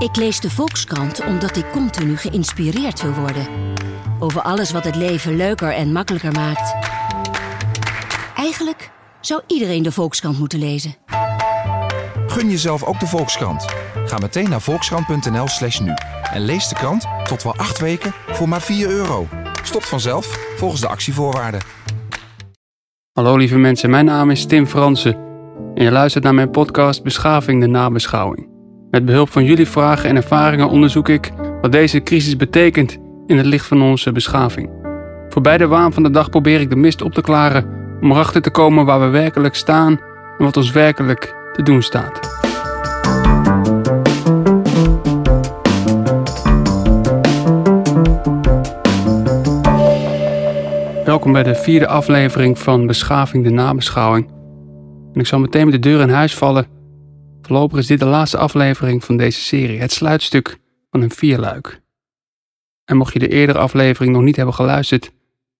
Ik lees de Volkskrant omdat ik continu geïnspireerd wil worden. Over alles wat het leven leuker en makkelijker maakt. Eigenlijk zou iedereen de Volkskrant moeten lezen. Gun jezelf ook de Volkskrant. Ga meteen naar volkskrant.nl slash nu. En lees de krant tot wel acht weken voor maar 4 euro. Stopt vanzelf volgens de actievoorwaarden. Hallo lieve mensen, mijn naam is Tim Fransen. En je luistert naar mijn podcast Beschaving de Nabeschouwing. Met behulp van jullie vragen en ervaringen onderzoek ik wat deze crisis betekent in het licht van onze beschaving. Voorbij de waan van de dag probeer ik de mist op te klaren om erachter te komen waar we werkelijk staan en wat ons werkelijk te doen staat. Welkom bij de vierde aflevering van Beschaving de Nabeschouwing. En ik zal meteen met de deur in huis vallen. Voorlopig is dit de laatste aflevering van deze serie, het sluitstuk van een vierluik. En mocht je de eerdere aflevering nog niet hebben geluisterd,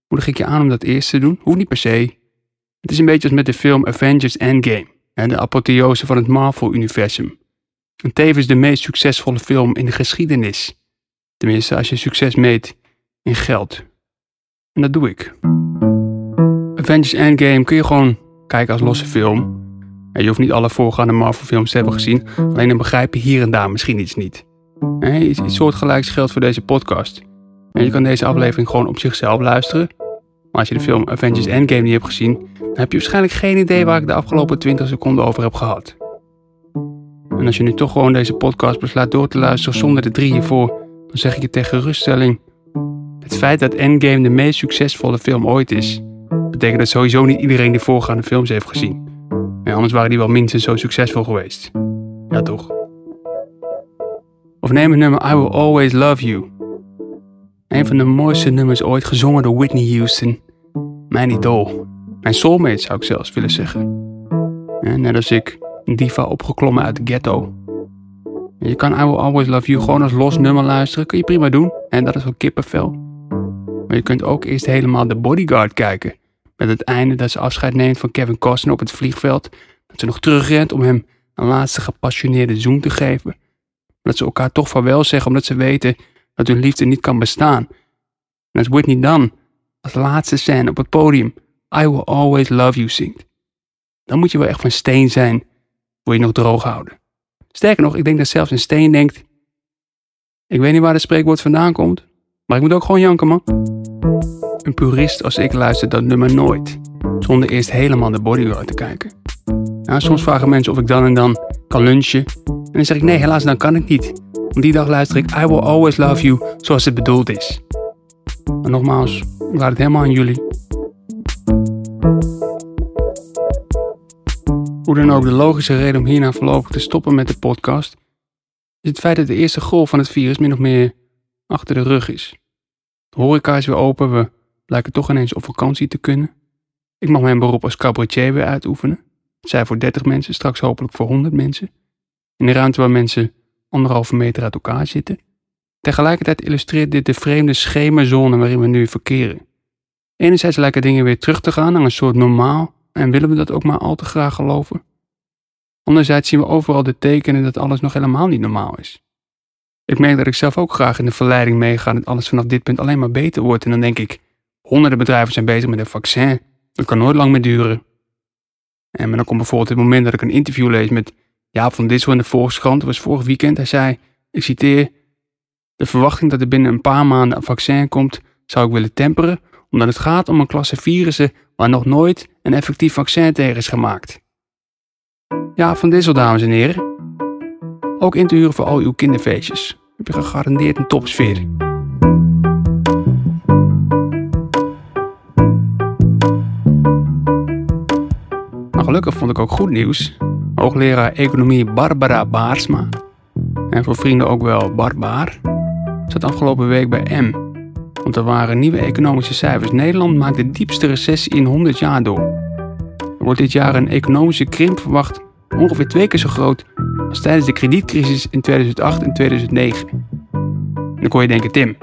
moedig ik je aan om dat eerst te doen. Hoe niet per se. Het is een beetje als met de film Avengers Endgame, de apotheose van het Marvel-universum. En tevens de meest succesvolle film in de geschiedenis. Tenminste, als je succes meet in geld. En dat doe ik. Avengers Endgame kun je gewoon kijken als losse film. Je hoeft niet alle voorgaande Marvel-films te hebben gezien, alleen dan begrijp je hier en daar misschien iets niet. Iets, iets soortgelijks geldt voor deze podcast. En je kan deze aflevering gewoon op zichzelf luisteren. Maar als je de film Avengers Endgame niet hebt gezien, dan heb je waarschijnlijk geen idee waar ik de afgelopen 20 seconden over heb gehad. En als je nu toch gewoon deze podcast besluit door te luisteren zonder de drie hiervoor, dan zeg ik je tegen geruststelling: het feit dat Endgame de meest succesvolle film ooit is, betekent dat sowieso niet iedereen de voorgaande films heeft gezien. En anders waren die wel minstens zo succesvol geweest. Ja, toch? Of neem het nummer I Will Always Love You. Een van de mooiste nummers ooit gezongen door Whitney Houston. Mijn idool. Mijn soulmate zou ik zelfs willen zeggen. net als ik, een diva opgeklommen uit de ghetto. Je kan I Will Always Love You gewoon als los nummer luisteren. Kun je prima doen. En dat is wel kippenvel. Maar je kunt ook eerst helemaal de bodyguard kijken. Met het einde dat ze afscheid neemt van Kevin Costner op het vliegveld. Dat ze nog terugrent om hem een laatste gepassioneerde zoen te geven. Dat ze elkaar toch vaarwel zeggen omdat ze weten dat hun liefde niet kan bestaan. En als Whitney dan, als laatste scène op het podium, I will always love you zingt. Dan moet je wel echt van steen zijn, wil je nog droog houden. Sterker nog, ik denk dat zelfs een steen denkt, ik weet niet waar het spreekwoord vandaan komt, maar ik moet ook gewoon janken man. Een purist als ik luistert dat nummer nooit, zonder eerst helemaal de bodyguard te kijken. Soms vragen mensen of ik dan en dan kan lunchen. En dan zeg ik nee, helaas, dan kan ik niet. Want die dag luister ik I Will Always Love You zoals het bedoeld is. Maar nogmaals, ik laat het helemaal aan jullie. Hoe dan ook, de logische reden om hierna voorlopig te stoppen met de podcast is het feit dat de eerste golf van het virus min of meer achter de rug is. De horeca is weer open, we lijken toch ineens op vakantie te kunnen. Ik mag mijn beroep als cabaretier weer uitoefenen. Zij voor 30 mensen, straks hopelijk voor 100 mensen. In een ruimte waar mensen anderhalve meter uit elkaar zitten. Tegelijkertijd illustreert dit de vreemde schemerzone waarin we nu verkeren. Enerzijds lijken dingen weer terug te gaan naar een soort normaal en willen we dat ook maar al te graag geloven. Anderzijds zien we overal de tekenen dat alles nog helemaal niet normaal is. Ik merk dat ik zelf ook graag in de verleiding meega dat alles vanaf dit punt alleen maar beter wordt en dan denk ik, honderden bedrijven zijn bezig met een vaccin, dat kan nooit lang meer duren. En dan komt bijvoorbeeld het moment dat ik een interview lees met Jaap van Dissel in de Volkskrant, dat was vorig weekend. Hij zei, ik citeer, de verwachting dat er binnen een paar maanden een vaccin komt, zou ik willen temperen, omdat het gaat om een klasse virussen waar nog nooit een effectief vaccin tegen is gemaakt. Ja, van Dissel, dames en heren. Ook in te huren voor al uw kinderfeestjes. Heb je gegarandeerd een topsfeer. Maar gelukkig vond ik ook goed nieuws. Hoogleraar economie Barbara Baarsma, en voor vrienden ook wel Barbaar, zat afgelopen week bij M. Want er waren nieuwe economische cijfers. Nederland maakt de diepste recessie in 100 jaar door. Er wordt dit jaar een economische krimp verwacht, ongeveer twee keer zo groot als tijdens de kredietcrisis in 2008 en 2009. En dan kon je denken, Tim,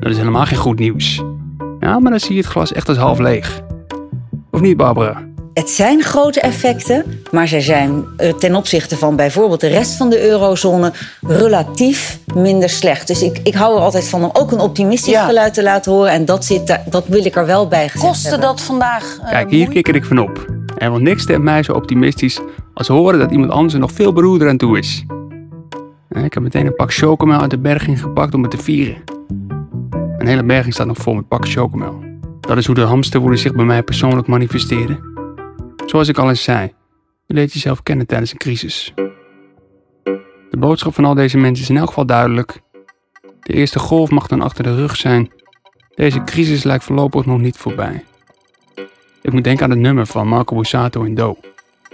dat is helemaal geen goed nieuws. Ja, maar dan zie je het glas echt als half leeg. Of niet, Barbara? het zijn grote effecten, maar zij zijn eh, ten opzichte van bijvoorbeeld de rest van de eurozone relatief minder slecht. Dus ik, ik hou er altijd van om ook een optimistisch Ja. geluid te laten horen. En dat, zit daar, dat wil ik er wel bij gezegd Kostte hebben. dat vandaag? eh, Kijk, hier moeite? kikker ik van op. En want niks stemt mij zo optimistisch als horen dat iemand anders er nog veel beroerder aan toe is. En Ik heb meteen een pak chocomel uit de berging gepakt om het te vieren. Een hele berging staat nog vol met pakken chocomel. Dat is hoe de hamsterwoede zich bij mij persoonlijk manifesteerde. Zoals ik al eens zei, je leert jezelf kennen tijdens een crisis. De boodschap van al deze mensen is in elk geval duidelijk. De eerste golf mag dan achter de rug zijn. Deze crisis lijkt voorlopig nog niet voorbij. Ik moet denken aan het nummer van Marco Borsato in Do,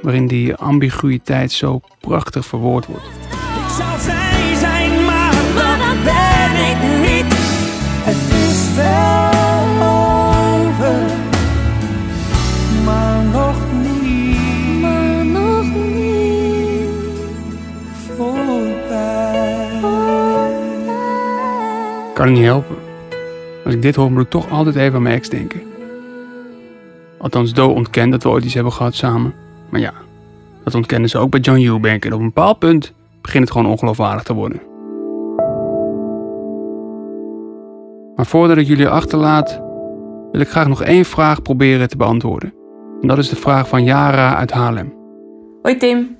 waarin die ambiguïteit zo prachtig verwoord wordt. Ik zou zij zijn, maar dat ben ik niet. Het is wel over, maar nog niet. Maar nog niet voorbij. Kan het niet helpen. Als ik dit hoor, moet ik toch altijd even aan mijn ex denken. Althans, Do ontkent dat we ooit iets hebben gehad samen. Maar ja, dat ontkennen ze ook bij John Eubank. En op een bepaald punt begint het gewoon ongeloofwaardig te worden. Maar voordat ik jullie achterlaat, wil ik graag nog één vraag proberen te beantwoorden. En dat is de vraag van Yara uit Haarlem. Hoi Tim,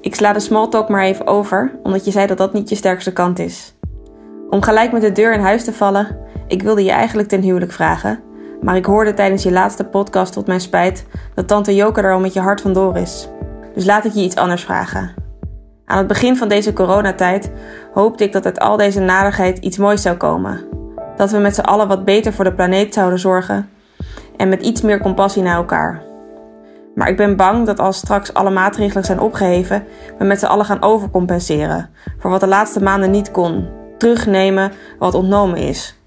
ik sla de smalltalk maar even over, omdat je zei dat dat niet je sterkste kant is. Om gelijk met de deur in huis te vallen, ik wilde je eigenlijk ten huwelijk vragen, maar ik hoorde tijdens je laatste podcast tot mijn spijt dat tante Joke er al met je hart vandoor is. Dus laat ik je iets anders vragen. Aan het begin van deze coronatijd hoopte ik dat uit al deze nadigheid iets moois zou komen. Dat we met z'n allen wat beter voor de planeet zouden zorgen en met iets meer compassie naar elkaar. Maar ik ben bang dat als straks alle maatregelen zijn opgeheven, we met z'n allen gaan overcompenseren voor wat de laatste maanden niet kon. Terugnemen wat ontnomen is.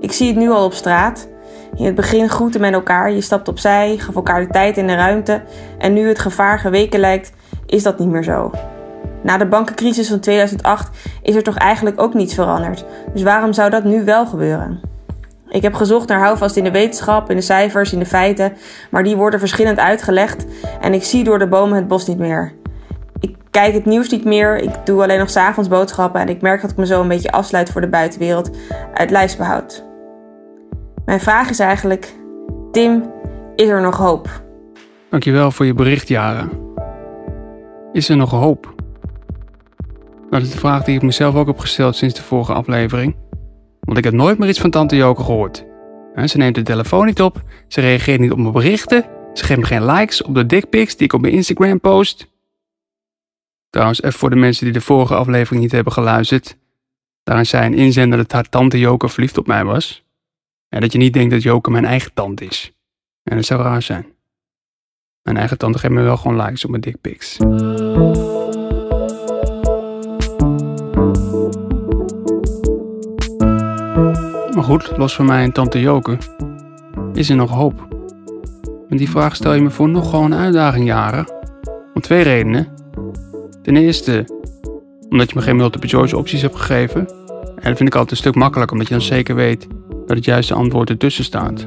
Ik zie het nu al op straat. In het begin groette men elkaar, je stapt opzij, gaf elkaar de tijd en de ruimte. En nu het gevaar geweken lijkt, is dat niet meer zo. Na de bankencrisis van 2008 is er toch eigenlijk ook niets veranderd. Dus waarom zou dat nu wel gebeuren? Ik heb gezocht naar houvast in de wetenschap, in de cijfers, in de feiten, maar die worden verschillend uitgelegd en ik zie door de bomen het bos niet meer. Ik kijk het nieuws niet meer, ik doe alleen nog s'avonds boodschappen en ik merk dat ik me zo een beetje afsluit voor de buitenwereld uit lijfsbehoud. Mijn vraag is eigenlijk: Tim, is er nog hoop? Dankjewel voor je bericht, Jara. Is er nog hoop? Dat is de vraag die ik mezelf ook heb gesteld sinds de vorige aflevering. Want ik heb nooit meer iets van Tante Joke gehoord. Ze neemt de telefoon niet op, ze reageert niet op mijn berichten, ze geeft me geen likes op de dickpics die ik op mijn Instagram post. Trouwens, even voor de mensen die de vorige aflevering niet hebben geluisterd. Daarin zei een inzender dat haar tante Joke verliefd op mij was. En dat je niet denkt dat Joke mijn eigen tante is. En dat zou raar zijn. Mijn eigen tante geeft me wel gewoon likes op mijn dickpics. Maar goed, los van mij en tante Joke, is er nog hoop? En die vraag stel je me voor nog gewoon een uitdaging, Jaren. Om twee redenen. Ten eerste, omdat je me geen multiple choice opties hebt gegeven. En dat vind ik altijd een stuk makkelijker, omdat je dan zeker weet dat het juiste antwoord ertussen staat.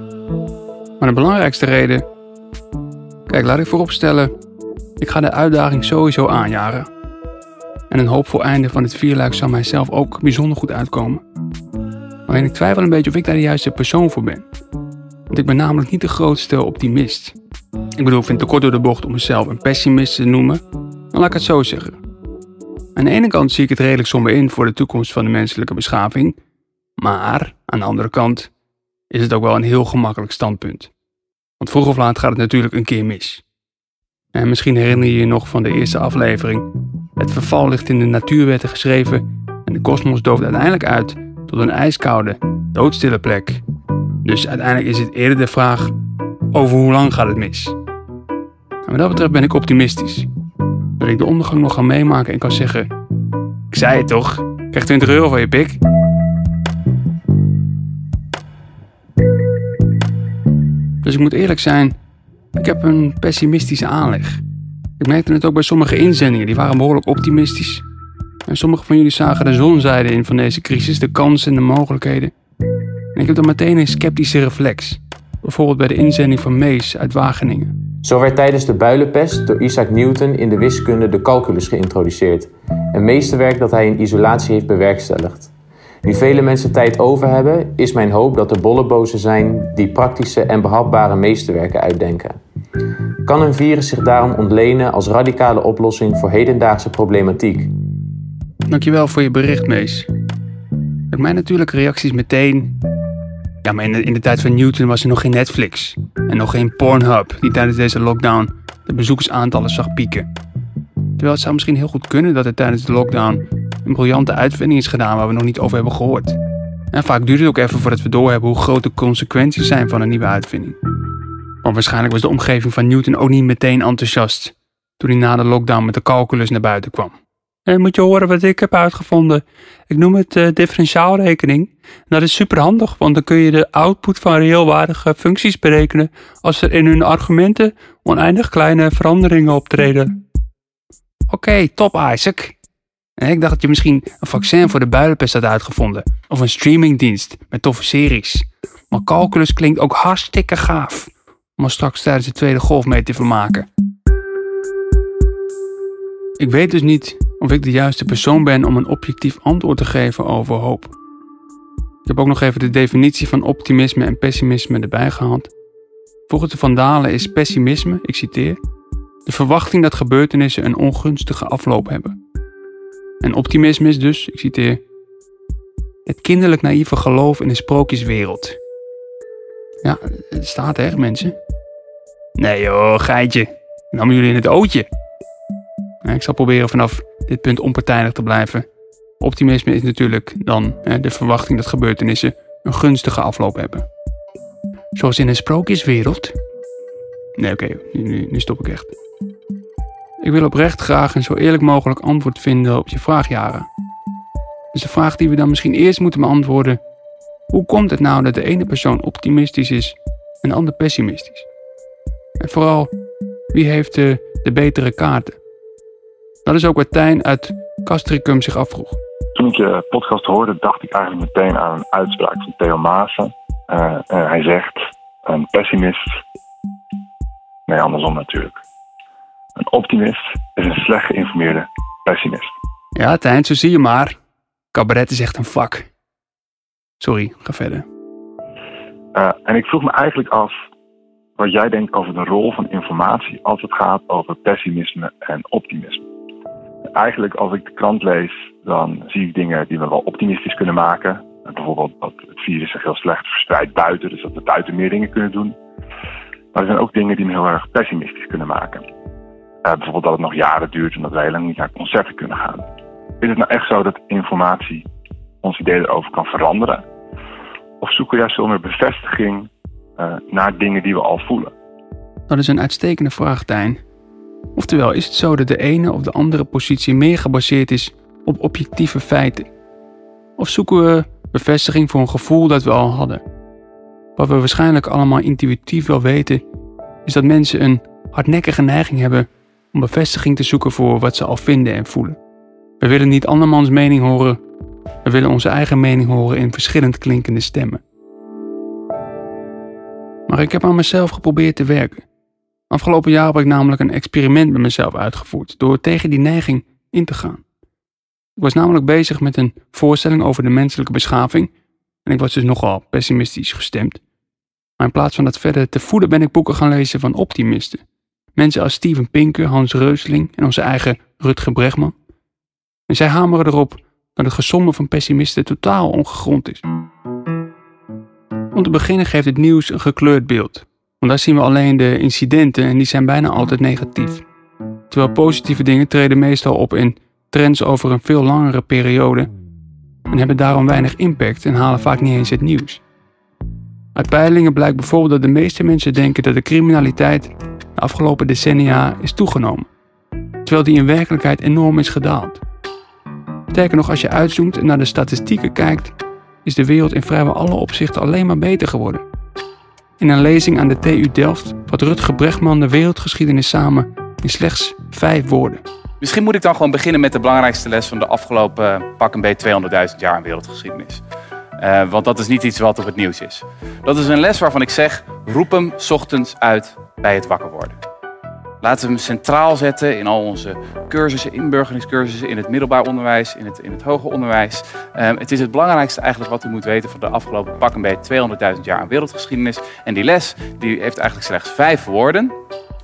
Maar de belangrijkste reden Kijk, laat ik vooropstellen, ik ga de uitdaging sowieso aanjaren. En een hoopvol einde van het vierluik zal mijzelf ook bijzonder goed uitkomen. Alleen ik twijfel een beetje of ik daar de juiste persoon voor ben. Want ik ben namelijk niet de grootste optimist. Ik bedoel, ik vind het kort door de bocht om mezelf een pessimist te noemen, dan laat ik het zo zeggen. Aan de ene kant zie ik het redelijk somber in voor de toekomst van de menselijke beschaving, maar aan de andere kant is het ook wel een heel gemakkelijk standpunt. Want vroeg of laat gaat het natuurlijk een keer mis. En misschien herinner je je nog van de eerste aflevering. Het verval ligt in de natuurwetten geschreven en de kosmos dooft uiteindelijk uit tot een ijskoude, doodstille plek. Dus uiteindelijk is het eerder de vraag over hoe lang gaat het mis. En wat dat betreft ben ik optimistisch. Dat ik de ondergang nog ga meemaken en kan zeggen... Ik zei het toch, ik krijg 20 euro van je pik. Dus ik moet eerlijk zijn, ik heb een pessimistische aanleg. Ik merkte het ook bij sommige inzendingen, die waren behoorlijk optimistisch. En sommige van jullie zagen de zonzijde in van deze crisis, de kansen en de mogelijkheden. En ik heb dan meteen een sceptische reflex. Bijvoorbeeld bij de inzending van Mees uit Wageningen. Zo werd tijdens de builenpest door Isaac Newton in de wiskunde de calculus geïntroduceerd, een meesterwerk dat hij in isolatie heeft bewerkstelligd. Nu vele mensen tijd over hebben, is mijn hoop dat er bollebozen zijn die praktische en behapbare meesterwerken uitdenken. Kan een virus zich daarom ontlenen als radicale oplossing voor hedendaagse problematiek? Dankjewel voor je bericht, Mees. Met mijn natuurlijke reacties meteen. Ja, maar in de, in de tijd van Newton was er nog geen Netflix. En nog geen Pornhub, die tijdens deze lockdown de bezoekersaantallen zag pieken. Terwijl het zou misschien heel goed kunnen dat er tijdens de lockdown een briljante uitvinding is gedaan waar we nog niet over hebben gehoord. En vaak duurt het ook even voordat we doorhebben hoe groot de consequenties zijn van een nieuwe uitvinding. Maar waarschijnlijk was de omgeving van Newton ook niet meteen enthousiast toen hij na de lockdown met de calculus naar buiten kwam. En moet je horen wat ik heb uitgevonden. Ik noem het uh, differentiaalrekening. Dat is superhandig, want dan kun je de output van reëelwaardige functies berekenen als er in hun argumenten oneindig kleine veranderingen optreden. Oké, top Isaac. Ik dacht dat je misschien een vaccin voor de builenpest had uitgevonden. Of een streamingdienst met toffe series. Maar calculus klinkt ook hartstikke gaaf. Om er straks tijdens de tweede golf mee te vermaken. Ik weet dus niet of ik de juiste persoon ben om een objectief antwoord te geven over hoop. Ik heb ook nog even de definitie van optimisme en pessimisme erbij gehaald. Volgens de Vandalen is pessimisme, ik citeer, de verwachting dat gebeurtenissen een ongunstige afloop hebben. En optimisme is dus, ik citeer, het kinderlijk naïeve geloof in de sprookjeswereld. Ja, het staat echt, mensen. Nee joh, geitje. Nam jullie in het ootje. Ik zal proberen vanaf dit punt onpartijdig te blijven. Optimisme is natuurlijk dan de verwachting dat gebeurtenissen een gunstige afloop hebben. Zoals in een sprookjeswereld. Nee, oké, nu, nu stop ik echt. Ik wil oprecht graag een zo eerlijk mogelijk antwoord vinden op je vraagjaren. Dus de vraag die we dan misschien eerst moeten beantwoorden: hoe komt het nou dat de ene persoon optimistisch is en de ander pessimistisch? En vooral, wie heeft de, betere kaarten? Dat is ook wat Tijn uit Castricum zich afvroeg. Toen ik je podcast hoorde, dacht ik eigenlijk meteen aan een uitspraak van Theo Maassen. Uh, hij zegt: een pessimist. Nee, andersom natuurlijk. Een optimist is een slecht geïnformeerde pessimist. Ja, Tijn, zo zie je maar. Cabaret is echt een vak. Sorry, ga verder. Uh, en ik vroeg me eigenlijk af wat jij denkt over de rol van informatie als het gaat over pessimisme en optimisme. Eigenlijk als ik de krant lees, dan zie ik dingen die me wel optimistisch kunnen maken. Bijvoorbeeld dat het virus zich heel slecht verspreidt buiten, dus dat we buiten meer dingen kunnen doen. Maar er zijn ook dingen die me heel erg pessimistisch kunnen maken. Uh, bijvoorbeeld dat het nog jaren duurt en dat wij lang niet naar concerten kunnen gaan. Is het nou echt zo dat informatie ons idee erover kan veranderen? Of zoeken we juist veel bevestiging uh, naar dingen die we al voelen? Dat is een uitstekende vraag, Tijn. Oftewel, is het zo dat de ene of de andere positie meer gebaseerd is op objectieve feiten? Of zoeken we bevestiging voor een gevoel dat we al hadden? Wat we waarschijnlijk allemaal intuïtief wel weten, is dat mensen een hardnekkige neiging hebben om bevestiging te zoeken voor wat ze al vinden en voelen. We willen niet andermans mening horen, we willen onze eigen mening horen in verschillend klinkende stemmen. Maar ik heb aan mezelf geprobeerd te werken. Afgelopen jaar heb ik namelijk een experiment met mezelf uitgevoerd door tegen die neiging in te gaan. Ik was namelijk bezig met een voorstelling over de menselijke beschaving en ik was dus nogal pessimistisch gestemd. Maar in plaats van dat verder te voeden ben ik boeken gaan lezen van optimisten. Mensen als Steven Pinker, Hans Reusling en onze eigen Rutger Bregman. En zij hameren erop dat het gezonde van pessimisten totaal ongegrond is. Om te beginnen geeft het nieuws een gekleurd beeld. Want daar zien we alleen de incidenten en die zijn bijna altijd negatief. Terwijl positieve dingen treden meestal op in trends over een veel langere periode en hebben daarom weinig impact en halen vaak niet eens het nieuws. Uit peilingen blijkt bijvoorbeeld dat de meeste mensen denken dat de criminaliteit de afgelopen decennia is toegenomen, terwijl die in werkelijkheid enorm is gedaald. Sterker nog, als je uitzoomt en naar de statistieken kijkt, is de wereld in vrijwel alle opzichten alleen maar beter geworden. In een lezing aan de TU Delft vat Rutger Bregman de wereldgeschiedenis samen in slechts vijf woorden. Misschien moet ik dan gewoon beginnen met de belangrijkste les van de afgelopen pak een beetje 200.000 jaar in wereldgeschiedenis. Uh, want dat is niet iets wat op het nieuws is. Dat is een les waarvan ik zeg, roep hem ochtends uit bij het wakker worden. Laten we hem centraal zetten in al onze cursussen, inburgeringscursussen, in het middelbaar onderwijs, in het, in het hoger onderwijs. Ehm, het is het belangrijkste eigenlijk wat u moet weten van de afgelopen pak een beetje 200.000 jaar aan wereldgeschiedenis. En die les die heeft eigenlijk slechts vijf woorden.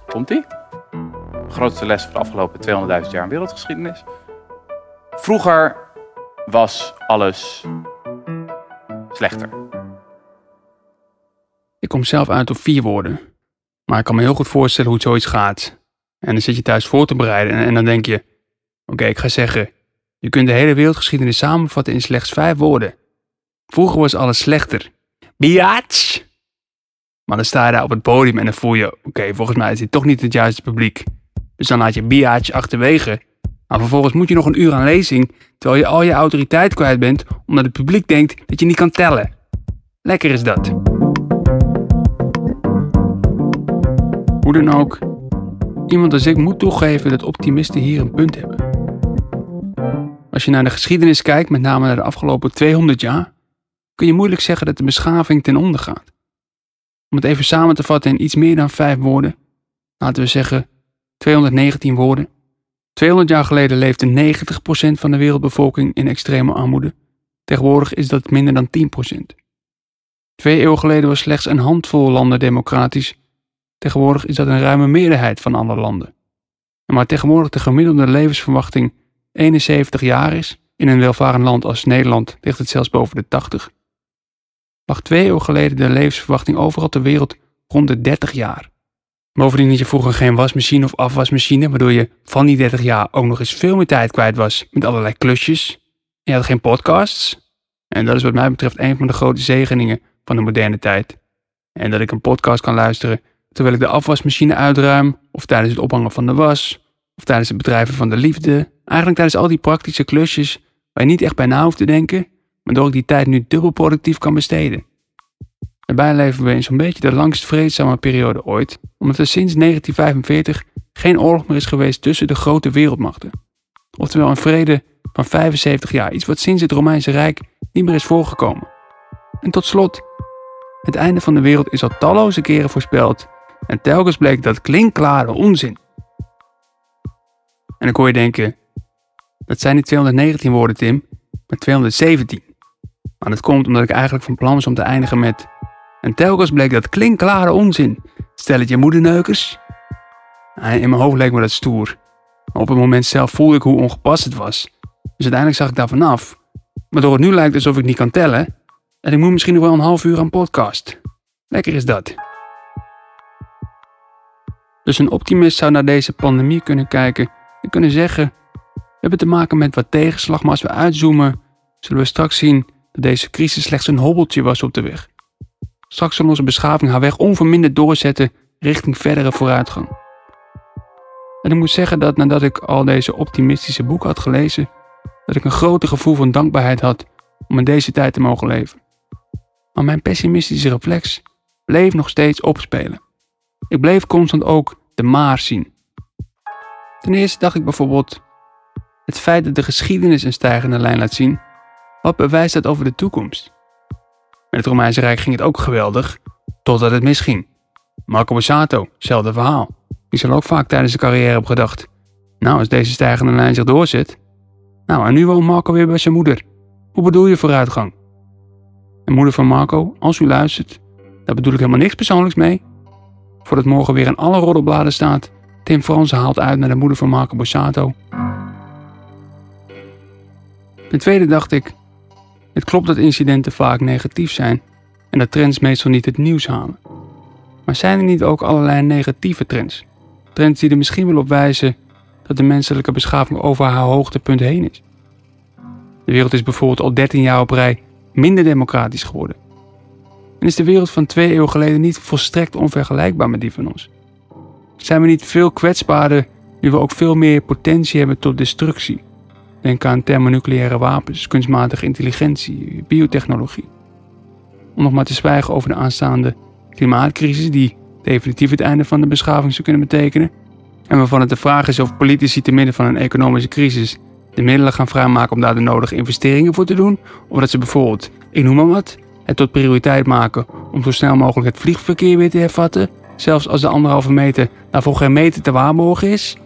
Komt-ie? De grootste les van de afgelopen 200.000 jaar aan wereldgeschiedenis. Vroeger was alles slechter. Ik kom zelf uit op vier woorden. Maar ik kan me heel goed voorstellen hoe het zoiets gaat. En dan zit je thuis voor te bereiden en, dan denk je: Oké, ik ga zeggen. Je kunt de hele wereldgeschiedenis samenvatten in slechts vijf woorden. Vroeger was alles slechter. Biatch! Maar dan sta je daar op het podium en dan voel je: Oké, volgens mij is dit toch niet het juiste publiek. Dus dan laat je biatch achterwege. Maar vervolgens moet je nog een uur aan lezing, terwijl je al je autoriteit kwijt bent, omdat het publiek denkt dat je niet kan tellen. Lekker is dat. Hoe dan ook, iemand als ik moet toegeven dat optimisten hier een punt hebben. Als je naar de geschiedenis kijkt, met name naar de afgelopen 200 jaar, kun je moeilijk zeggen dat de beschaving ten onder gaat. Om het even samen te vatten in iets meer dan vijf woorden, laten we zeggen 219 woorden. 200 jaar geleden leefde 90% van de wereldbevolking in extreme armoede. Tegenwoordig is dat minder dan 10%. Twee eeuwen geleden was slechts een handvol landen democratisch Tegenwoordig is dat een ruime meerderheid van alle landen. En maar tegenwoordig de gemiddelde levensverwachting 71 jaar is, in een welvarend land als Nederland ligt het zelfs boven de 80. Lag twee eeuwen geleden de levensverwachting overal ter wereld rond de 30 jaar. Bovendien had je vroeger geen wasmachine of afwasmachine, waardoor je van die 30 jaar ook nog eens veel meer tijd kwijt was met allerlei klusjes. je had geen podcasts. En dat is wat mij betreft een van de grote zegeningen van de moderne tijd. En dat ik een podcast kan luisteren terwijl ik de afwasmachine uitruim, of tijdens het ophangen van de was, of tijdens het bedrijven van de liefde. Eigenlijk tijdens al die praktische klusjes waar je niet echt bij na hoeft te denken, waardoor ik die tijd nu dubbel productief kan besteden. Daarbij leven we in zo'n beetje de langst vreedzame periode ooit, omdat er sinds 1945 geen oorlog meer is geweest tussen de grote wereldmachten. Oftewel een vrede van 75 jaar, iets wat sinds het Romeinse Rijk niet meer is voorgekomen. En tot slot, het einde van de wereld is al talloze keren voorspeld en telkens bleek dat klinkklare onzin. En ik hoor je denken, dat zijn niet 219 woorden Tim, maar 217. Maar dat komt omdat ik eigenlijk van plan was om te eindigen met... En telkens bleek dat klinkklare onzin. Stel het je moederneukers. In mijn hoofd leek me dat stoer. Maar op het moment zelf voelde ik hoe ongepast het was. Dus uiteindelijk zag ik daar vanaf. Waardoor het nu lijkt alsof ik niet kan tellen. En ik moet misschien nog wel een half uur aan podcast. Lekker is dat. Dus een optimist zou naar deze pandemie kunnen kijken en kunnen zeggen: We hebben te maken met wat tegenslag, maar als we uitzoomen, zullen we straks zien dat deze crisis slechts een hobbeltje was op de weg. Straks zal onze beschaving haar weg onverminderd doorzetten richting verdere vooruitgang. En ik moet zeggen dat nadat ik al deze optimistische boeken had gelezen, dat ik een groter gevoel van dankbaarheid had om in deze tijd te mogen leven. Maar mijn pessimistische reflex bleef nog steeds opspelen. Ik bleef constant ook de maar zien. Ten eerste dacht ik bijvoorbeeld: het feit dat de geschiedenis een stijgende lijn laat zien, wat bewijst dat over de toekomst? Met het Romeinse Rijk ging het ook geweldig, totdat het misging. Marco Borsato, hetzelfde verhaal. Die zal ook vaak tijdens zijn carrière hebben gedacht: Nou, als deze stijgende lijn zich doorzet. Nou, en nu woont Marco weer bij zijn moeder. Hoe bedoel je vooruitgang? En moeder van Marco, als u luistert, daar bedoel ik helemaal niks persoonlijks mee. Voordat morgen weer in alle roddelbladen staat. Tim Fransen haalt uit naar de moeder van Marco Borsato. Ten tweede dacht ik, het klopt dat incidenten vaak negatief zijn en dat trends meestal niet het nieuws halen. Maar zijn er niet ook allerlei negatieve trends? Trends die er misschien wel op wijzen dat de menselijke beschaving over haar hoogtepunt heen is. De wereld is bijvoorbeeld al 13 jaar op rij minder democratisch geworden. En is de wereld van twee eeuwen geleden niet volstrekt onvergelijkbaar met die van ons? Zijn we niet veel kwetsbaarder nu we ook veel meer potentie hebben tot destructie? Denk aan thermonucleaire wapens, kunstmatige intelligentie, biotechnologie. Om nog maar te zwijgen over de aanstaande klimaatcrisis die definitief het einde van de beschaving zou kunnen betekenen. En waarvan het de vraag is of politici te midden van een economische crisis de middelen gaan vrijmaken om daar de nodige investeringen voor te doen. Of dat ze bijvoorbeeld, ik noem maar wat, het tot prioriteit maken om zo snel mogelijk het vliegverkeer weer te hervatten, Zelfs als de anderhalve meter daarvoor geen meter te waarborgen is.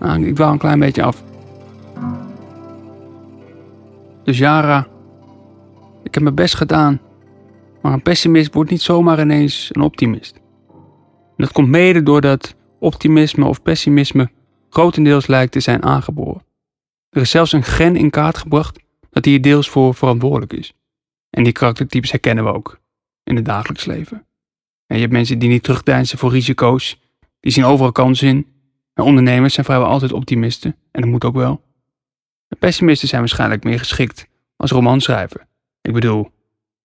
Nou, ik dwaal een klein beetje af. Dus Jara, ik heb mijn best gedaan. Maar een pessimist wordt niet zomaar ineens een optimist. Dat komt mede doordat optimisme of pessimisme grotendeels lijkt te zijn aangeboren. Er is zelfs een gen in kaart gebracht dat hier deels voor verantwoordelijk is. En die karaktertypes herkennen we ook in het dagelijks leven. En je hebt mensen die niet terugdeinzen voor risico's, die zien overal kansen in. En ondernemers zijn vrijwel altijd optimisten, en dat moet ook wel. Pessimisten zijn waarschijnlijk meer geschikt als romanschrijver. Ik bedoel,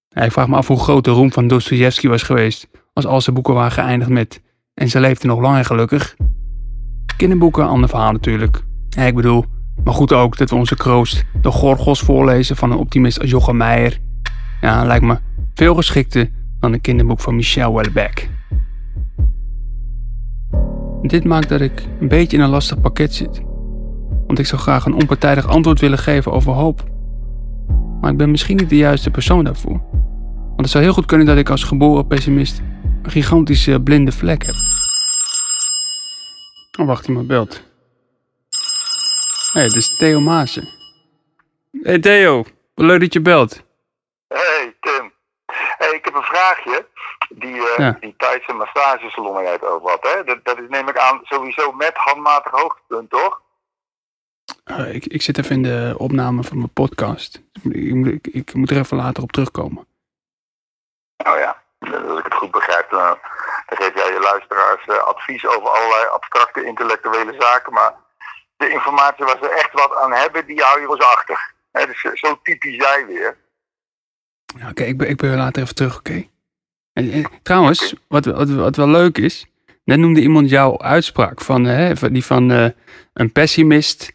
ik vraag me af hoe groot de roem van Dostoevsky was geweest als al zijn boeken waren geëindigd met en ze leefde nog lang en gelukkig. Kinderboeken, ander verhaal natuurlijk. Ik bedoel, maar goed ook dat we onze kroost de Gorgos voorlezen van een optimist als Jochem Meijer. Ja, lijkt me veel geschikter dan een kinderboek van Michel Houellebecq. Dit maakt dat ik een beetje in een lastig pakket zit. Want ik zou graag een onpartijdig antwoord willen geven over hoop. Maar ik ben misschien niet de juiste persoon daarvoor. Want het zou heel goed kunnen dat ik als geboren pessimist een gigantische blinde vlek heb. Oh, wacht, iemand belt. Hé, hey, dit is Theo Maassen. Hey Theo, wat leuk dat je belt. Hey Tim. Hey, ik heb een vraagje. Die, uh, Ja. die Thaise massagesalon waar jij het over had, hè? Dat, dat is neem ik aan sowieso met handmatig hoogtepunt, toch? Eh, ik, ik zit even in de opname van mijn podcast. Ik, moet- ik, ik moet er even later op terugkomen. Nou ja, als ik het goed begrijp, dan, dan geef jij je luisteraars eh, advies over allerlei abstracte intellectuele zaken. Maar de informatie waar ze echt wat aan hebben, die hou je ons achter. Hè, dus eh, zo typisch jij weer. Ja, Oké, ik, ben, ik ben later even terug, oké? En, en trouwens, wat, wat, wat wel leuk is... Net noemde iemand jouw uitspraak van, eh, hè, die van eh, een pessimist...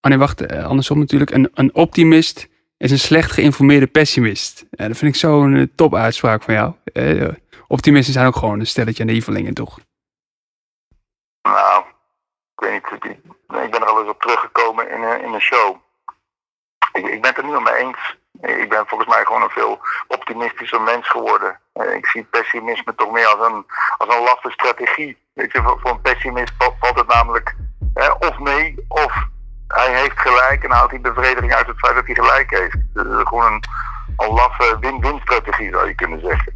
Oh wacht, eh, andersom natuurlijk. Een, een optimist is een slecht geïnformeerde pessimist. Dat vind ik zo'n eh, top uitspraak van jou. Eh, optimisten zijn ook gewoon een stelletje naïvelingen, toch? Nou, ik weet niet. ik- ben er al eens op teruggekomen in, een- in show. Ik, ik ben het er niet mee eens. Ik ben volgens mij gewoon een veel optimistischer mens geworden. Ik zie pessimisme toch meer als een, als een laffe strategie. Weet je, voor, een pessimist valt, het namelijk of mee, of hij heeft gelijk en haalt hij bevrediging uit het feit dat hij gelijk heeft. Dus het is gewoon een, een laffe win-win strategie zou je kunnen zeggen.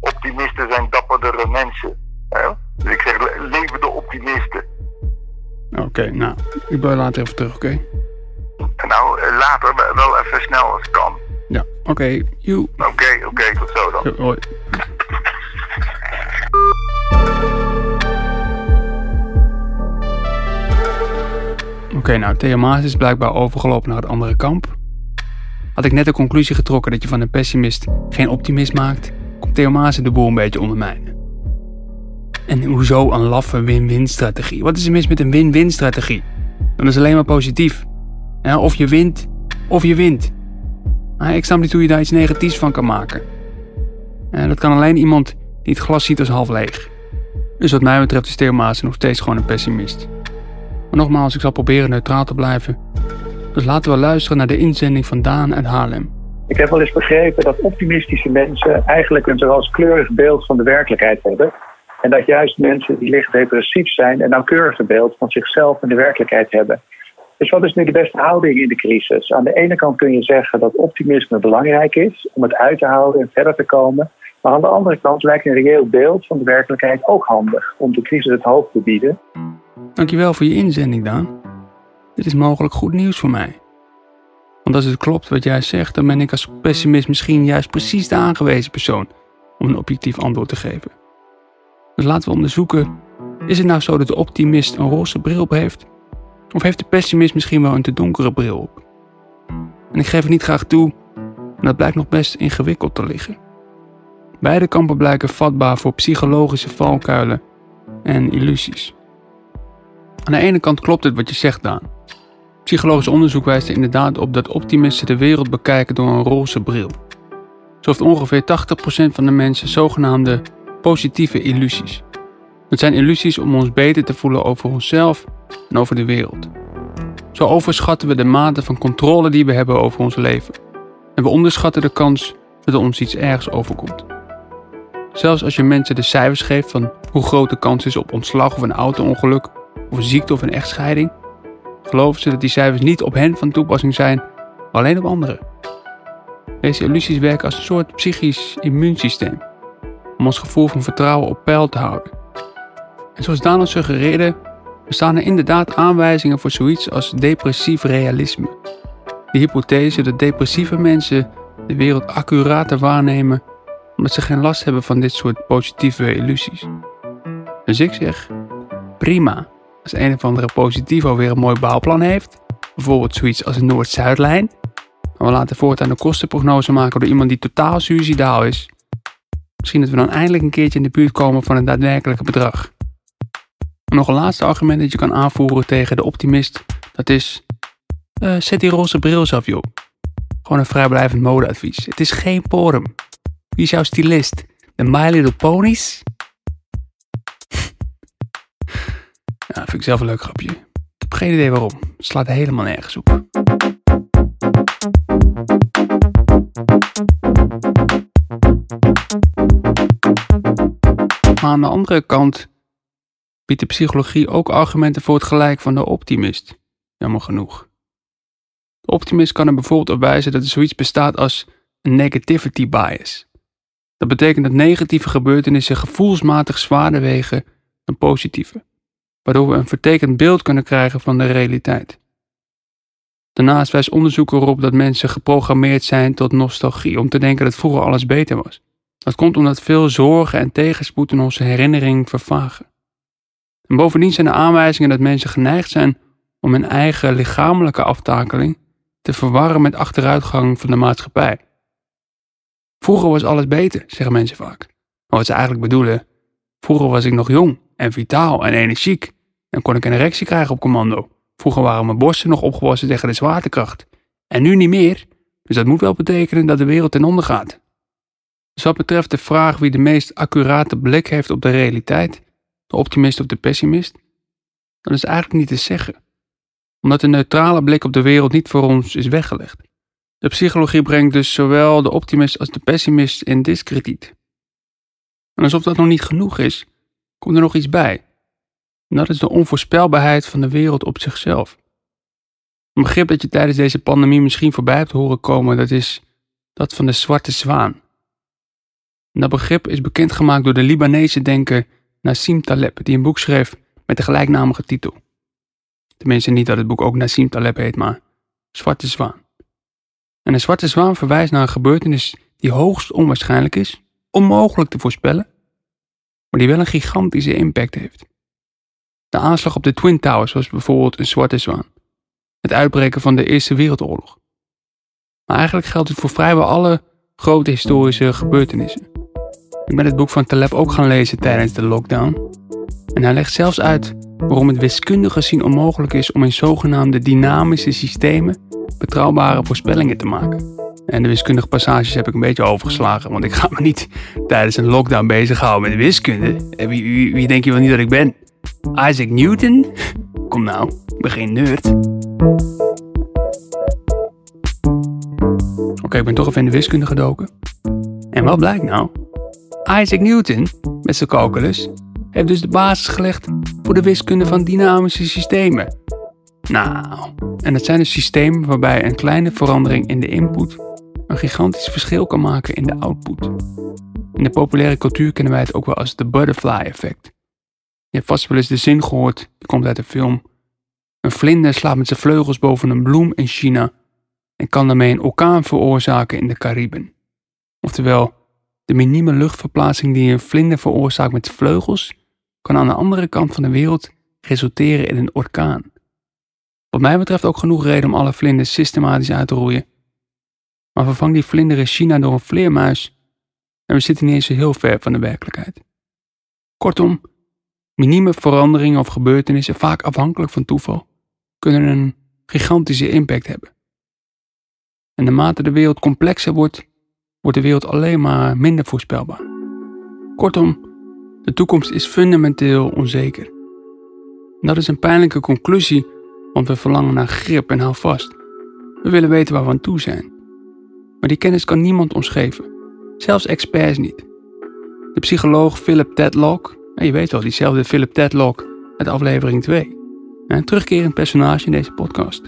Optimisten zijn dapperdere mensen. Hè? Dus ik zeg, le- leven de optimisten. Oké, nou, ik ben later even terug, oké? Nou, eh, later wel- even snel als het kan. Ja, oké. Joe. Oké, oké, tot zo dan. Ja, Hoi. Oké, nou, Theo is blijkbaar overgelopen naar het andere kamp. Had ik net de conclusie getrokken dat je van een pessimist geen optimist maakt, komt Theo de boel een beetje ondermijnen. En hoezo een laffe win-win strategie? Wat is er mis met een win-win strategie? Dan is alleen maar positief. Ja, of je wint, of je wint. Ik snap niet hoe je daar iets negatiefs van kan maken. En dat kan alleen iemand die het glas ziet als half leeg. Dus wat mij betreft is Theo nog steeds gewoon een pessimist. Nogmaals, ik zal proberen neutraal te blijven. Dus laten we luisteren naar de inzending van Daan uit Haarlem. Ik heb wel eens begrepen dat optimistische mensen eigenlijk een rooskleurig beeld van de werkelijkheid hebben. En dat juist mensen die licht depressief zijn een nauwkeuriger beeld van zichzelf en de werkelijkheid hebben. Dus wat is nu de beste houding in de crisis? Aan de ene kant kun je zeggen dat optimisme belangrijk is om het uit te houden en verder te komen. Maar aan de andere kant lijkt een reëel beeld van de werkelijkheid ook handig om de crisis het hoofd te bieden. Dankjewel voor je inzending, Daan. Dit is mogelijk goed nieuws voor mij. Want als het klopt wat jij zegt, dan ben ik als pessimist misschien juist precies de aangewezen persoon om een objectief antwoord te geven. Dus laten we onderzoeken: is het nou zo dat de optimist een roze bril op heeft? Of heeft de pessimist misschien wel een te donkere bril op? En ik geef het niet graag toe, maar dat blijkt nog best ingewikkeld te liggen. Beide kampen blijken vatbaar voor psychologische valkuilen en illusies. Aan de ene kant klopt het wat je zegt, Daan. Psychologisch onderzoek wijst er inderdaad op dat optimisten de wereld bekijken door een roze bril. Zo heeft ongeveer 80% van de mensen zogenaamde positieve illusies. Dat zijn illusies om ons beter te voelen over onszelf en over de wereld. Zo overschatten we de mate van controle die we hebben over ons leven. En we onderschatten de kans dat er ons iets ergs overkomt. Zelfs als je mensen de cijfers geeft van hoe groot de kans is op ontslag of een auto-ongeluk, of een ziekte of een echtscheiding, geloven ze dat die cijfers niet op hen van toepassing zijn, alleen op anderen. Deze illusies werken als een soort psychisch immuunsysteem, om ons gevoel van vertrouwen op peil te houden. En zoals Daan al suggereerde, bestaan er inderdaad aanwijzingen voor zoiets als depressief realisme. De hypothese dat depressieve mensen de wereld accurater waarnemen omdat ze geen last hebben van dit soort positieve illusies. Dus ik zeg, prima. Als een of andere positivo weer een mooi bouwplan heeft, bijvoorbeeld zoiets als een Noord-Zuidlijn, maar we laten voortaan een kostenprognose maken door iemand die totaal suicidaal is. Misschien dat we dan eindelijk een keertje in de buurt komen van het daadwerkelijke bedrag. Nog een laatste argument dat je kan aanvoeren tegen de optimist, dat is, uh, zet die roze bril af joh. Gewoon een vrijblijvend modeadvies. Het is geen porum. Wie is jouw stylist? De My Little Ponies? ja, vind ik zelf een leuk grapje. Ik heb geen idee waarom. Het slaat helemaal nergens op. Maar aan de andere kant biedt de psychologie ook argumenten voor het gelijk van de optimist. Jammer genoeg. De optimist kan er bijvoorbeeld op wijzen dat er zoiets bestaat als een negativity bias. Dat betekent dat negatieve gebeurtenissen gevoelsmatig zwaarder wegen dan positieve, waardoor we een vertekend beeld kunnen krijgen van de realiteit. Daarnaast wijst onderzoek erop dat mensen geprogrammeerd zijn tot nostalgie om te denken dat vroeger alles beter was. Dat komt omdat veel zorgen en tegenspoed in onze herinnering vervagen. En bovendien zijn er aanwijzingen dat mensen geneigd zijn om hun eigen lichamelijke aftakeling te verwarren met achteruitgang van de maatschappij. Vroeger was alles beter, zeggen mensen vaak. Maar wat ze eigenlijk bedoelen, vroeger was ik nog jong en vitaal en energiek en kon ik een erectie krijgen op commando. Vroeger waren mijn borsten nog opgewassen tegen de zwaartekracht. En nu niet meer, dus dat moet wel betekenen dat de wereld ten onder gaat. Dus wat betreft de vraag wie de meest accurate blik heeft op de realiteit, de optimist of de pessimist, dan is eigenlijk niet te zeggen. Omdat een neutrale blik op de wereld niet voor ons is weggelegd. De psychologie brengt dus zowel de optimist als de pessimist in diskrediet. En alsof dat nog niet genoeg is, komt er nog iets bij. En dat is de onvoorspelbaarheid van de wereld op zichzelf. Een begrip dat je tijdens deze pandemie misschien voorbij hebt horen komen, dat is dat van de zwarte zwaan. Dat begrip is bekendgemaakt door de Libanese denker Nassim Taleb, die een boek schreef met de gelijknamige titel. Tenminste niet dat het boek ook Nassim Taleb heet, maar Zwarte Zwaan. En een zwarte zwaan verwijst naar een gebeurtenis die hoogst onwaarschijnlijk is, onmogelijk te voorspellen, maar die wel een gigantische impact heeft. De aanslag op de Twin Towers was bijvoorbeeld een zwarte zwaan. Het uitbreken van de Eerste Wereldoorlog. Maar eigenlijk geldt het voor vrijwel alle grote historische gebeurtenissen. Ik ben het boek van Taleb ook gaan lezen tijdens de lockdown. En hij legt zelfs uit waarom het wiskundig gezien onmogelijk is om in zogenaamde dynamische systemen betrouwbare voorspellingen te maken. En de wiskundige passages heb ik een beetje overgeslagen, want ik ga me niet tijdens een lockdown bezighouden met wiskunde. Wie, wie, denk je wel niet dat ik ben? Isaac Newton? Kom nou, geen nerd. Oké, ik ben toch even in de wiskunde gedoken. En wat blijkt nou? Isaac Newton, met zijn calculus, heeft dus de basis gelegd voor de wiskunde van dynamische systemen. Nou, en dat zijn dus systemen waarbij een kleine verandering in de input een gigantisch verschil kan maken in de output. In de populaire cultuur kennen wij het ook wel als de butterfly effect. Je hebt vast wel eens de zin gehoord, die komt uit de film. Een vlinder slaat met zijn vleugels boven een bloem in China en kan daarmee een orkaan veroorzaken in de Cariben. Oftewel, de minieme luchtverplaatsing die een vlinder veroorzaakt met vleugels, kan aan de andere kant van de wereld resulteren in een orkaan. Wat mij betreft ook genoeg reden om alle vlinders systematisch uit te roeien. Maar vervang die vlinder in China door een vleermuis en we zitten niet eens heel ver van de werkelijkheid. Kortom, minieme veranderingen of gebeurtenissen, vaak afhankelijk van toeval, kunnen een gigantische impact hebben. En naarmate de wereld complexer wordt, wordt de wereld alleen maar minder voorspelbaar. Kortom, de toekomst is fundamenteel onzeker. Dat is een pijnlijke conclusie want we verlangen naar grip en houvast. We willen weten waar we aan toe zijn. Maar die kennis kan niemand ons geven, zelfs experts niet. De psycholoog Philip Tedlock, je weet wel, diezelfde Philip Tedlock uit aflevering 2. Een terugkerend personage in deze podcast.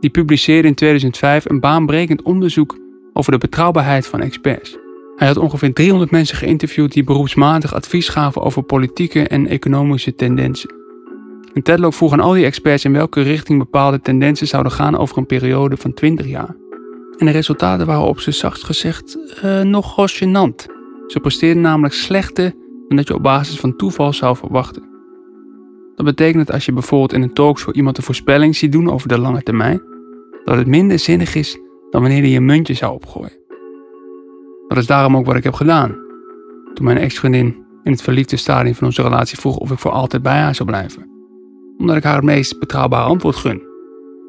Die publiceerde in 2005 een baanbrekend onderzoek over de betrouwbaarheid van experts. Hij had ongeveer 300 mensen geïnterviewd die beroepsmatig advies gaven over politieke en economische tendensen. En Tedlock vroeg aan al die experts in welke richting bepaalde tendensen zouden gaan over een periode van 20 jaar. En de resultaten waren op zijn zachtst gezegd uh, nogal gênant. Ze presteerden namelijk slechter dan dat je op basis van toeval zou verwachten. Dat betekent dat als je bijvoorbeeld in een talkshow iemand een voorspelling ziet doen over de lange termijn, dat het minder zinnig is dan wanneer hij een muntje zou opgooien. Dat is daarom ook wat ik heb gedaan. Toen mijn ex-vriendin in het verliefde stadium van onze relatie vroeg of ik voor altijd bij haar zou blijven. Omdat ik haar het meest betrouwbare antwoord gun.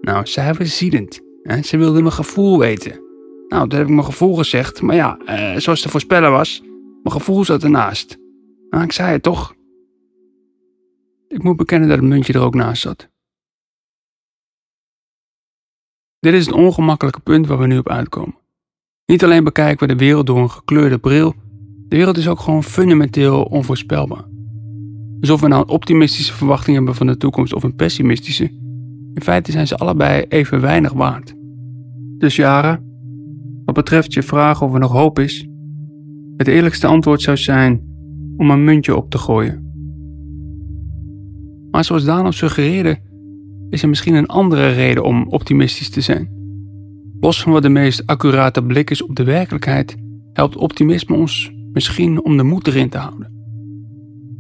Nou, zij was ziedend. Hè? Ze wilde mijn gevoel weten. Nou, toen heb ik mijn gevoel gezegd, maar ja, eh, zoals te voorspellen was, mijn gevoel zat ernaast. Nou, ik zei het toch. Ik moet bekennen dat het muntje er ook naast zat. Dit is het ongemakkelijke punt waar we nu op uitkomen. Niet alleen bekijken we de wereld door een gekleurde bril, de wereld is ook gewoon fundamenteel onvoorspelbaar. Alsof we nou een optimistische verwachting hebben van de toekomst of een pessimistische, in feite zijn ze allebei even weinig waard. Dus Jara, wat betreft je vraag of er nog hoop is, het eerlijkste antwoord zou zijn om een muntje op te gooien. Maar zoals Daan suggereerde, is er misschien een andere reden om optimistisch te zijn. Los van wat de meest accurate blik is op de werkelijkheid, helpt optimisme ons misschien om de moed erin te houden.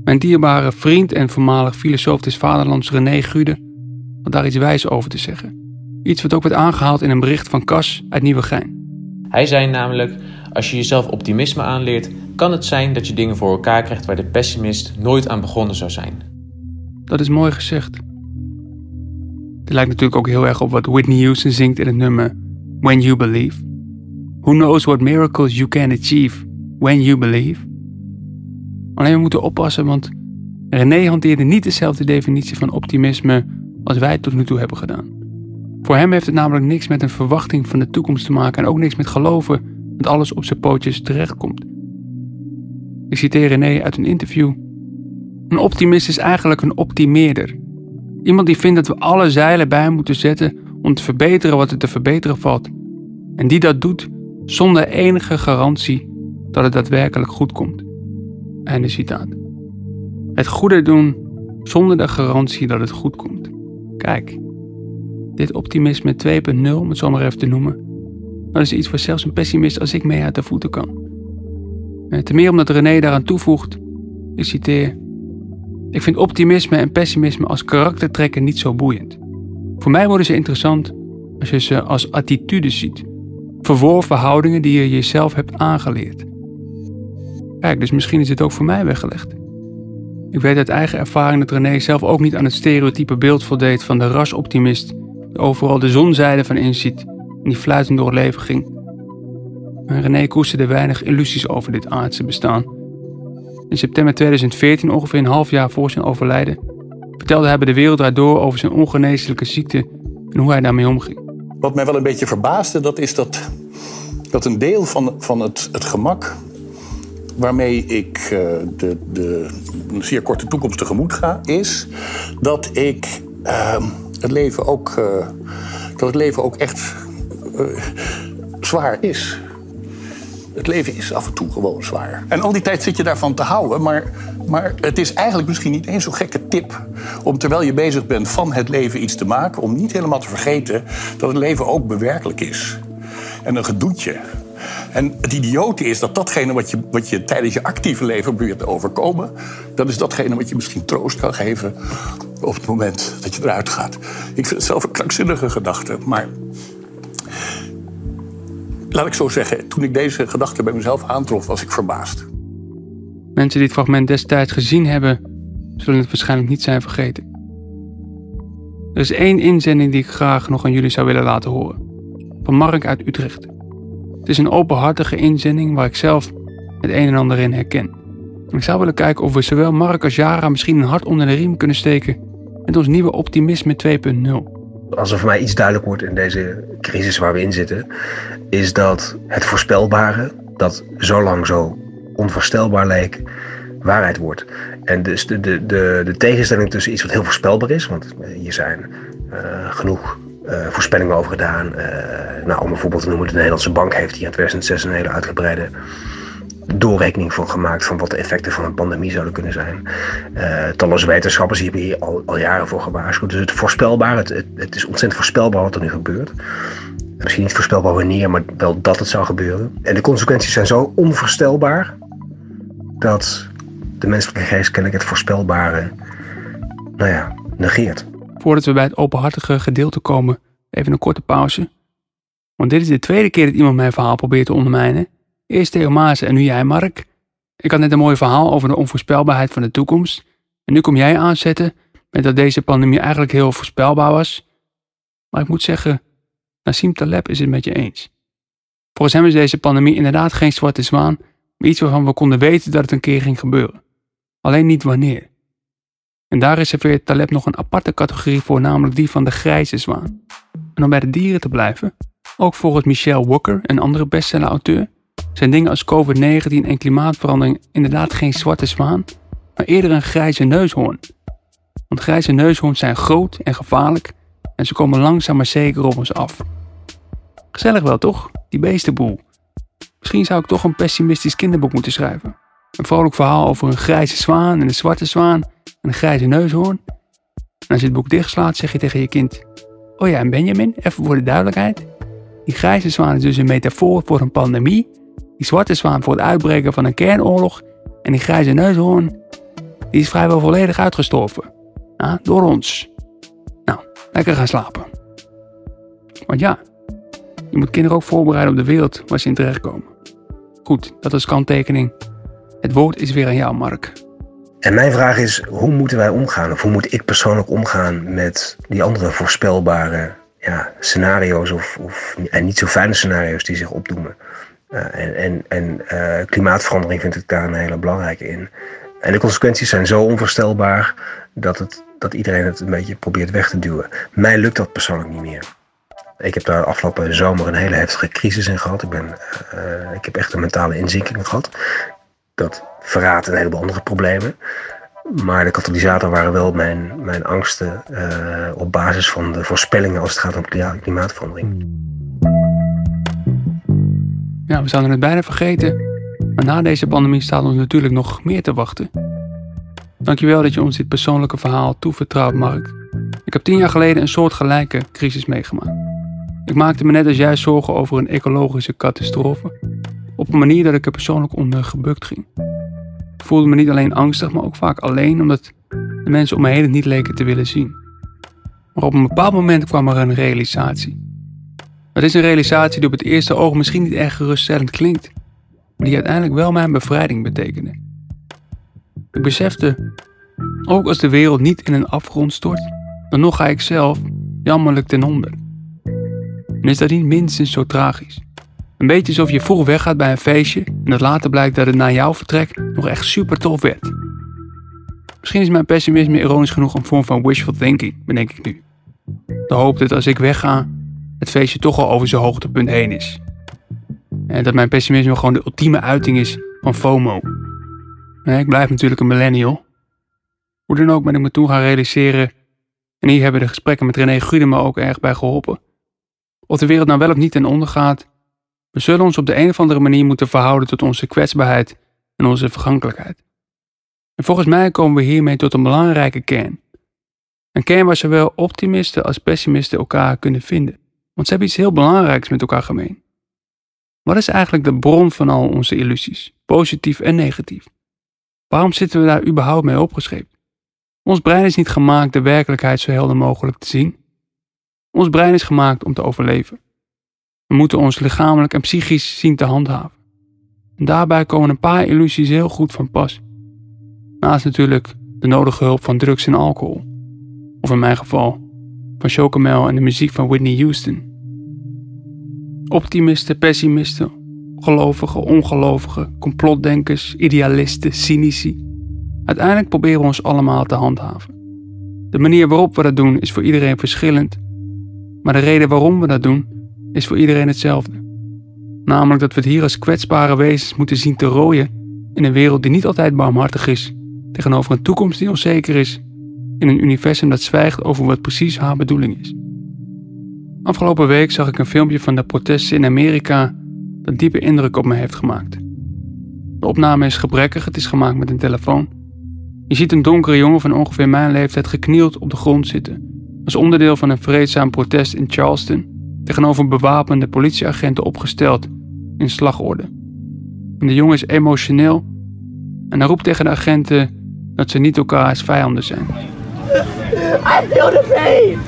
Mijn dierbare vriend en voormalig filosoof des vaderlands René Gude had daar iets wijs over te zeggen. Iets wat ook werd aangehaald in een bericht van Cas uit Nieuwegein. Hij zei namelijk: Als je jezelf optimisme aanleert, kan het zijn dat je dingen voor elkaar krijgt waar de pessimist nooit aan begonnen zou zijn. Dat is mooi gezegd. Dit lijkt natuurlijk ook heel erg op wat Whitney Houston zingt in het nummer When You Believe. Who knows what miracles you can achieve when you believe? Alleen we moeten oppassen, want René hanteerde niet dezelfde definitie van optimisme als wij tot nu toe hebben gedaan. Voor hem heeft het namelijk niks met een verwachting van de toekomst te maken en ook niks met geloven dat alles op zijn pootjes terechtkomt. Ik citeer René uit een interview. Een optimist is eigenlijk een optimeerder. Iemand die vindt dat we alle zeilen bij moeten zetten om te verbeteren wat er te verbeteren valt. En die dat doet zonder enige garantie dat het daadwerkelijk goed komt. Einde citaat. Het goede doen zonder de garantie dat het goed komt. Kijk, dit optimisme 2.0, om het zo maar even te noemen, dat is iets voor zelfs een pessimist als ik mee uit de voeten kan. En ten meer omdat René daaraan toevoegt, ik citeer, ik vind optimisme en pessimisme als karaktertrekken niet zo boeiend. Voor mij worden ze interessant als je ze als attitudes ziet. Verworven houdingen die je jezelf hebt aangeleerd. Kijk, dus misschien is dit ook voor mij weggelegd. Ik weet uit eigen ervaring dat René zelf ook niet aan het stereotype beeld voldeed van de rasoptimist die overal de zonzijde van inziet en die fluitend door het leven ging. Maar René koesterde weinig illusies over dit aardse bestaan. In september 2014, ongeveer een half jaar voor zijn overlijden, vertelde hij de Wereld Door over zijn ongeneeslijke ziekte en hoe hij daarmee omging. Wat mij wel een beetje verbaasde, dat is dat, dat een deel van, van het, het gemak waarmee ik uh, de, de een zeer korte toekomst tegemoet ga, is dat ik uh, het leven ook, uh, dat het leven ook echt zwaar is. Het leven is af en toe gewoon zwaar. En al die tijd zit je daarvan te houden, maar, maar het is eigenlijk misschien niet eens zo'n gekke tip om terwijl je bezig bent van het leven iets te maken, om niet helemaal te vergeten dat het leven ook bewerkelijk is. En een gedoetje. En het idiote is dat datgene wat je, wat je tijdens je actieve leven probeert te overkomen, dat is datgene wat je misschien troost kan geven op het moment dat je eruit gaat. Ik vind het zelf een krankzinnige gedachte, maar laat ik zo zeggen, toen ik deze gedachte bij mezelf aantrof, was ik verbaasd. Mensen die het fragment destijds gezien hebben, zullen het waarschijnlijk niet zijn vergeten. Er is één inzending die ik graag nog aan jullie zou willen laten horen. Van Mark uit Utrecht. Het is een openhartige inzending waar ik zelf het een en ander in herken. ik zou willen kijken of we zowel Mark als Jara misschien een hart onder de riem kunnen steken met ons nieuwe optimisme 2.0. Als er voor mij iets duidelijk wordt in deze crisis waar we in zitten, is dat het voorspelbare, dat zo lang zo onvoorstelbaar leek, waarheid wordt. En dus de, de, de, de tegenstelling tussen iets wat heel voorspelbaar is, want hier zijn uh, genoeg uh, voorspellingen over gedaan. Nou, om een voorbeeld te noemen, de Nederlandse Bank heeft hier in 2006 een hele uitgebreide doorrekening van gemaakt van wat de effecten van een pandemie zouden kunnen zijn. Uh, talloze wetenschappers hebben hier al, al jaren voor gewaarschuwd. Dus het voorspelbaar, het, het, het, is ontzettend voorspelbaar wat er nu gebeurt. Misschien niet voorspelbaar wanneer, maar wel dat het zou gebeuren. En de consequenties zijn zo onvoorstelbaar dat de menselijke geest kennelijk het voorspelbare, nou ja, negeert. Voordat we bij het openhartige gedeelte komen, even een korte pauze. Want dit is de tweede keer dat iemand mijn verhaal probeert te ondermijnen. Eerst Theo Maas en nu jij, Mark. Ik had net een mooi verhaal over de onvoorspelbaarheid van de toekomst. En nu kom jij aanzetten met dat deze pandemie eigenlijk heel voorspelbaar was. Maar ik moet zeggen, Nassim Taleb is het met je eens. Volgens hem is deze pandemie inderdaad geen zwarte zwaan, maar iets waarvan we konden weten dat het een keer ging gebeuren. Alleen niet wanneer. En daar reserveert Taleb nog een aparte categorie voor, namelijk die van de grijze zwaan. En om bij de dieren te blijven, ook volgens Michelle Walker, een andere bestseller-auteur, zijn dingen als COVID-19 en klimaatverandering inderdaad geen zwarte zwaan, maar eerder een grijze neushoorn. Want grijze neushoorns zijn groot en gevaarlijk en ze komen langzaam maar zeker op ons af. Gezellig wel toch, die beestenboel. Misschien zou ik toch een pessimistisch kinderboek moeten schrijven. Een vrolijk verhaal over een grijze zwaan en een zwarte zwaan en een grijze neushoorn. En als je het boek dichtslaat, zeg je tegen je kind: Oh ja, en Benjamin, even voor de duidelijkheid. Die grijze zwaan is dus een metafoor voor een pandemie. Die zwarte zwaan voor het uitbreken van een kernoorlog. En die grijze neushoorn, die is vrijwel volledig uitgestorven. Ja, door ons. Nou, lekker gaan slapen. Want ja, je moet kinderen ook voorbereiden op de wereld waar ze in terechtkomen. Goed, dat is kanttekening. Het woord is weer aan jou, Mark. En mijn vraag is, hoe moeten wij omgaan? Of hoe moet ik persoonlijk omgaan met die andere voorspelbare ja, scenario's of, of, en niet zo fijne scenario's die zich opdoemen? Uh, en en, en uh, klimaatverandering vind ik daar een hele belangrijke in. En de consequenties zijn zo onvoorstelbaar dat, het, dat iedereen het een beetje probeert weg te duwen. Mij lukt dat persoonlijk niet meer. Ik heb daar afgelopen zomer een hele heftige crisis in gehad. Ik, ben, uh, ik heb echt een mentale inzinking gehad. Dat verraadt een heleboel andere problemen. Maar de katalysator waren wel mijn, mijn angsten op basis van de voorspellingen als het gaat om klimaatverandering. Ja, we zouden het bijna vergeten. Maar na deze pandemie staat ons natuurlijk nog meer te wachten. Dankjewel dat je ons dit persoonlijke verhaal toevertrouwt, Mark. Ik heb tien jaar geleden een soortgelijke crisis meegemaakt. Ik maakte me net als jij zorgen over een ecologische catastrofe. Op een manier dat ik er persoonlijk onder gebukt ging. Ik voelde me niet alleen angstig, maar ook vaak alleen omdat de mensen om me heen het niet leken te willen zien. Maar op een bepaald moment kwam er een realisatie. Het is een realisatie die op het eerste oog misschien niet erg geruststellend klinkt, maar die uiteindelijk wel mijn bevrijding betekende. Ik besefte, ook als de wereld niet in een afgrond stort, dan nog ga ik zelf jammerlijk ten onder. En is dat niet minstens zo tragisch? Een beetje alsof je vroeg weggaat bij een feestje en dat later blijkt dat het na jouw vertrek nog echt super tof werd. Misschien is mijn pessimisme ironisch genoeg een vorm van wishful thinking, bedenk ik nu. De hoop dat als ik wegga, het feestje toch al over zijn hoogtepunt heen is. En dat mijn pessimisme gewoon de ultieme uiting is van FOMO. Ik blijf natuurlijk een millennial. Hoe dan ook ben ik me toen gaan realiseren, en hier hebben de gesprekken met René Gude ook erg bij geholpen. Of de wereld nou wel of niet ten onder gaat, we zullen ons op de een of andere manier moeten verhouden tot onze kwetsbaarheid en onze vergankelijkheid. En volgens mij komen we hiermee tot een belangrijke kern. Een kern waar zowel optimisten als pessimisten elkaar kunnen vinden, want ze hebben iets heel belangrijks met elkaar gemeen. Wat is eigenlijk de bron van al onze illusies, positief en negatief? Waarom zitten we daar überhaupt mee opgeschreven? Ons brein is niet gemaakt de werkelijkheid zo helder mogelijk te zien. Ons brein is gemaakt om te overleven. We moeten ons lichamelijk en psychisch zien te handhaven. En daarbij komen een paar illusies heel goed van pas. Naast natuurlijk de nodige hulp van drugs en alcohol. Of in mijn geval van chocomel en de muziek van Whitney Houston. Optimisten, pessimisten, gelovigen, ongelovigen, complotdenkers, idealisten, cynici. Uiteindelijk proberen we ons allemaal te handhaven. De manier waarop we dat doen is voor iedereen verschillend, maar de reden waarom we dat doen is voor iedereen hetzelfde. Namelijk dat we het hier als kwetsbare wezens moeten zien te rooien In een wereld die niet altijd barmhartig is, tegenover een toekomst die onzeker is, in een universum dat zwijgt over wat precies haar bedoeling is. Afgelopen week zag ik een filmpje van de protesten in Amerika dat diepe indruk op me heeft gemaakt. De opname is gebrekkig, het is gemaakt met een telefoon. Je ziet een donkere jongen van ongeveer mijn leeftijd geknield op de grond zitten, als onderdeel van een vreedzaam protest in Charleston, tegenover bewapende politieagenten opgesteld in slagorde. De jongen is emotioneel en hij roept tegen de agenten dat ze niet elkaars vijanden zijn. I feel the pain.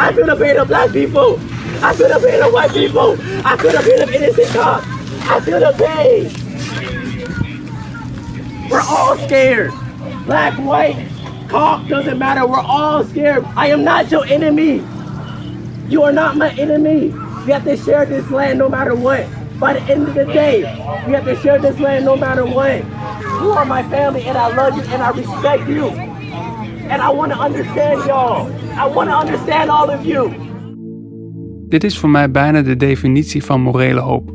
I feel the pain of black people. I feel the pain of white people. I feel the pain of innocent cops. I feel the pain. We're all scared. Black, white, cop, doesn't matter. We're all scared. I am not your enemy. You are not my enemy. We have to share this land no matter what. By the end of the day, we have to share this land no matter what. You are my family and I love you and I respect you. And I want to understand y'all. I want to understand all of you. Dit is voor mij bijna de definitie van morele hoop.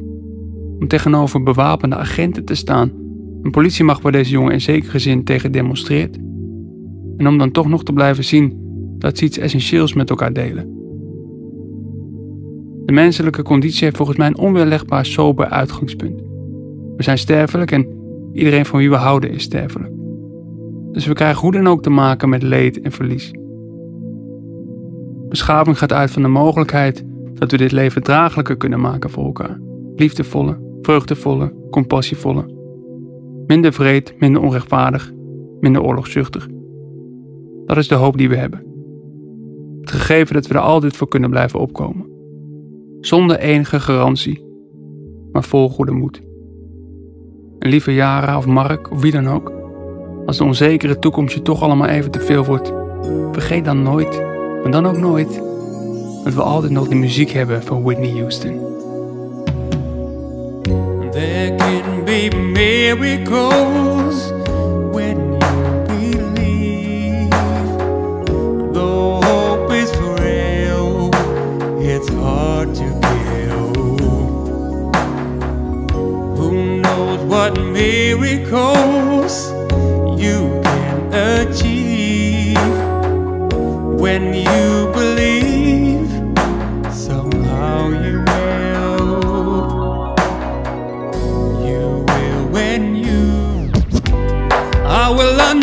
Om tegenover bewapende agenten te staan, een politiemacht waar deze jongen in zekere zin tegen demonstreert. En om dan toch nog te blijven zien dat ze iets essentieels met elkaar delen. De menselijke conditie heeft volgens mij een onweerlegbaar sober uitgangspunt. We zijn sterfelijk en iedereen van wie we houden is sterfelijk. Dus we krijgen hoe dan ook te maken met leed en verlies. Beschaving gaat uit van de mogelijkheid dat we dit leven draaglijker kunnen maken voor elkaar. Liefdevolle, vreugdevolle, compassievolle. Minder vreed, minder onrechtvaardig, minder oorlogszuchtig. Dat is de hoop die we hebben. Het gegeven dat we er altijd voor kunnen blijven opkomen. Zonder enige garantie, maar vol goede moed. En lieve Jara of Mark of wie dan ook, als de onzekere toekomst je toch allemaal even te veel wordt, vergeet dan nooit, maar dan ook nooit, dat we altijd nog de muziek hebben van Whitney Houston. There can be miracles when you believe. Though hope is frail, it's hard to kill. Who knows what miracles you can achieve when you believe? Somehow you will. You will when you. How will I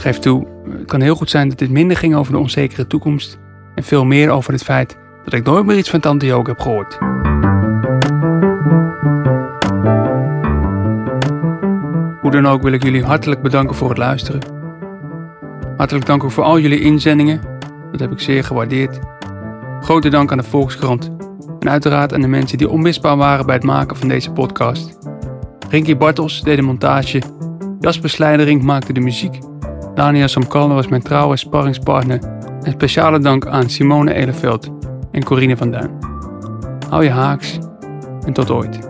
Geef toe, het kan heel goed zijn dat dit minder ging over de onzekere toekomst en veel meer over het feit dat ik nooit meer iets van Tante Joke heb gehoord. Hoe dan ook wil ik jullie hartelijk bedanken voor het luisteren. Hartelijk dank ook voor al jullie inzendingen, dat heb ik zeer gewaardeerd. Grote dank aan de Volkskrant en uiteraard aan de mensen die onmisbaar waren bij het maken van deze podcast. Rinky Bartels deed de montage, Jasper Slijderink maakte de muziek, Daniel Samkalner was mijn trouwe sparringspartner en speciale dank aan Simone Eleveld en Corine van Duin. Hou je haaks en tot ooit.